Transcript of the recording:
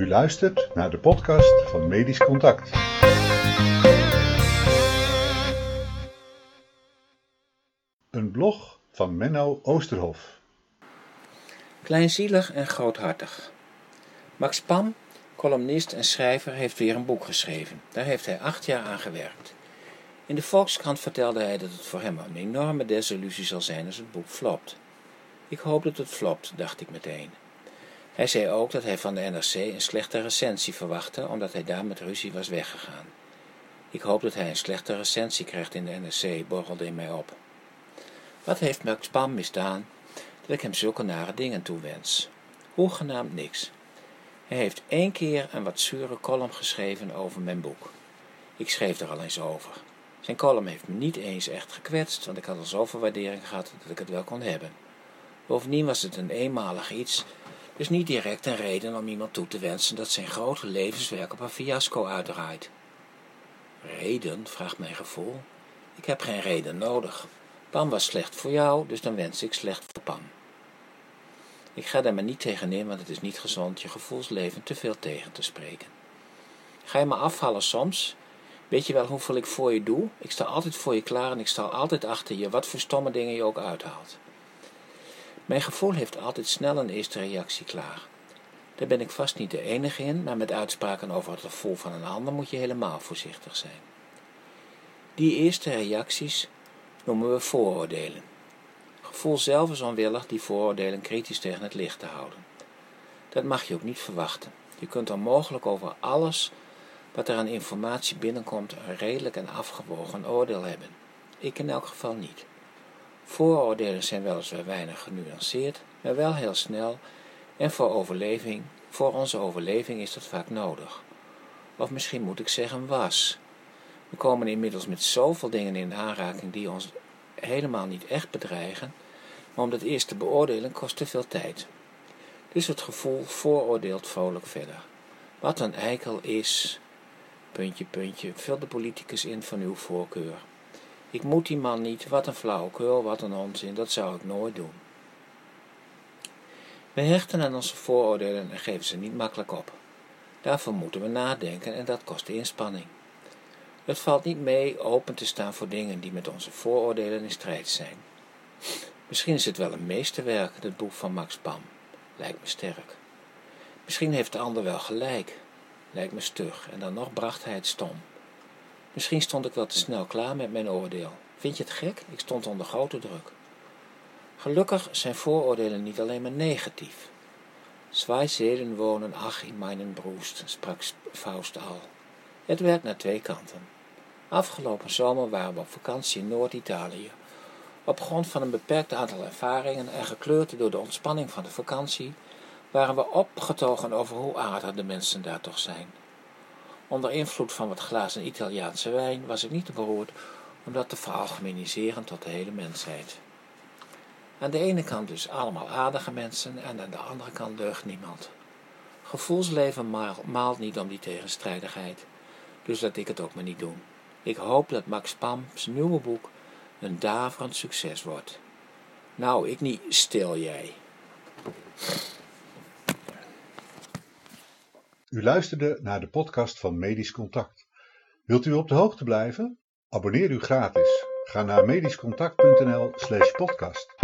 U luistert naar de podcast van Medisch Contact. Een blog van Menno Oosterhof. Kleinzielig en groothartig. Max Pam, columnist en schrijver, heeft weer een boek geschreven. Daar heeft hij acht jaar aan gewerkt. In de Volkskrant vertelde hij dat het voor hem een enorme desillusie zal zijn als het boek flopt. Ik hoop dat het flopt, dacht ik meteen. Hij zei ook dat hij van de NRC een slechte recensie verwachtte, omdat hij daar met ruzie was weggegaan. Ik hoop dat hij een slechte recensie krijgt in de NRC, borrelde in mij op. Wat heeft Max Pam misdaan dat ik hem zulke nare dingen toewens? Hoegenaamd niks. Hij heeft één keer een wat zure column geschreven over mijn boek. Ik schreef er al eens over. Zijn column heeft me niet eens echt gekwetst, want ik had al zoveel waardering gehad dat ik het wel kon hebben. Bovendien was het een eenmalig iets, dus niet direct een reden om iemand toe te wensen dat zijn grote levenswerk op een fiasco uitdraait. Reden, vraagt mijn gevoel. Ik heb geen reden nodig. Pam was slecht voor jou, dus dan wens ik slecht voor Pam. Ik ga daar maar niet tegenin, want het is niet gezond je gevoelsleven te veel tegen te spreken. Ga je me afvallen soms? Weet je wel hoeveel ik voor je doe? Ik sta altijd voor je klaar en ik sta altijd achter je, wat voor stomme dingen je ook uithaalt. Mijn gevoel heeft altijd snel een eerste reactie klaar. Daar ben ik vast niet de enige in, maar met uitspraken over het gevoel van een ander moet je helemaal voorzichtig zijn. Die eerste reacties noemen we vooroordelen. Gevoel zelf is onwillig die vooroordelen kritisch tegen het licht te houden. Dat mag je ook niet verwachten. Je kunt onmogelijk over alles wat er aan informatie binnenkomt een redelijk en afgewogen oordeel hebben. Ik in elk geval niet. Vooroordelen zijn weliswaar weinig genuanceerd, maar wel heel snel en voor overleving, voor onze overleving is dat vaak nodig. Of misschien moet ik zeggen was. We komen inmiddels met zoveel dingen in aanraking die ons helemaal niet echt bedreigen, maar om dat eerst te beoordelen kost te veel tijd. Dus het gevoel vooroordeelt vrolijk verder. Wat een eikel is, puntje, puntje, vul de politicus in van uw voorkeur. Ik moet die man niet, wat een flauwekul, wat een onzin, dat zou ik nooit doen. We hechten aan onze vooroordelen en geven ze niet makkelijk op. Daarvoor moeten we nadenken en dat kost inspanning. Het valt niet mee open te staan voor dingen die met onze vooroordelen in strijd zijn. Misschien is het wel een meesterwerk, het boek van Max Pam. Lijkt me sterk. Misschien heeft de ander wel gelijk. Lijkt me stug en dan nog bracht hij het stom. Misschien stond ik wel te snel klaar met mijn oordeel. Vind je het gek? Ik stond onder grote druk. Gelukkig zijn vooroordelen niet alleen maar negatief. Zwei Seelen wonen ach in mijn Brust, sprak Faust al. Het werkt naar twee kanten. Afgelopen zomer waren we op vakantie in Noord-Italië. Op grond van een beperkt aantal ervaringen en gekleurd door de ontspanning van de vakantie, waren we opgetogen over hoe aardig de mensen daar toch zijn. Onder invloed van wat glazen Italiaanse wijn was ik niet te beroerd om dat te veralgemeniseren tot de hele mensheid. Aan de ene kant dus allemaal aardige mensen en aan de andere kant deugt niemand. Gevoelsleven maalt niet om die tegenstrijdigheid, dus laat ik het ook maar niet doen. Ik hoop dat Max Pam's nieuwe boek een daverend succes wordt. Nou, ik niet, stil jij. U luisterde naar de podcast van Medisch Contact. Wilt u op de hoogte blijven? Abonneer u gratis. Ga naar medischcontact.nl/podcast.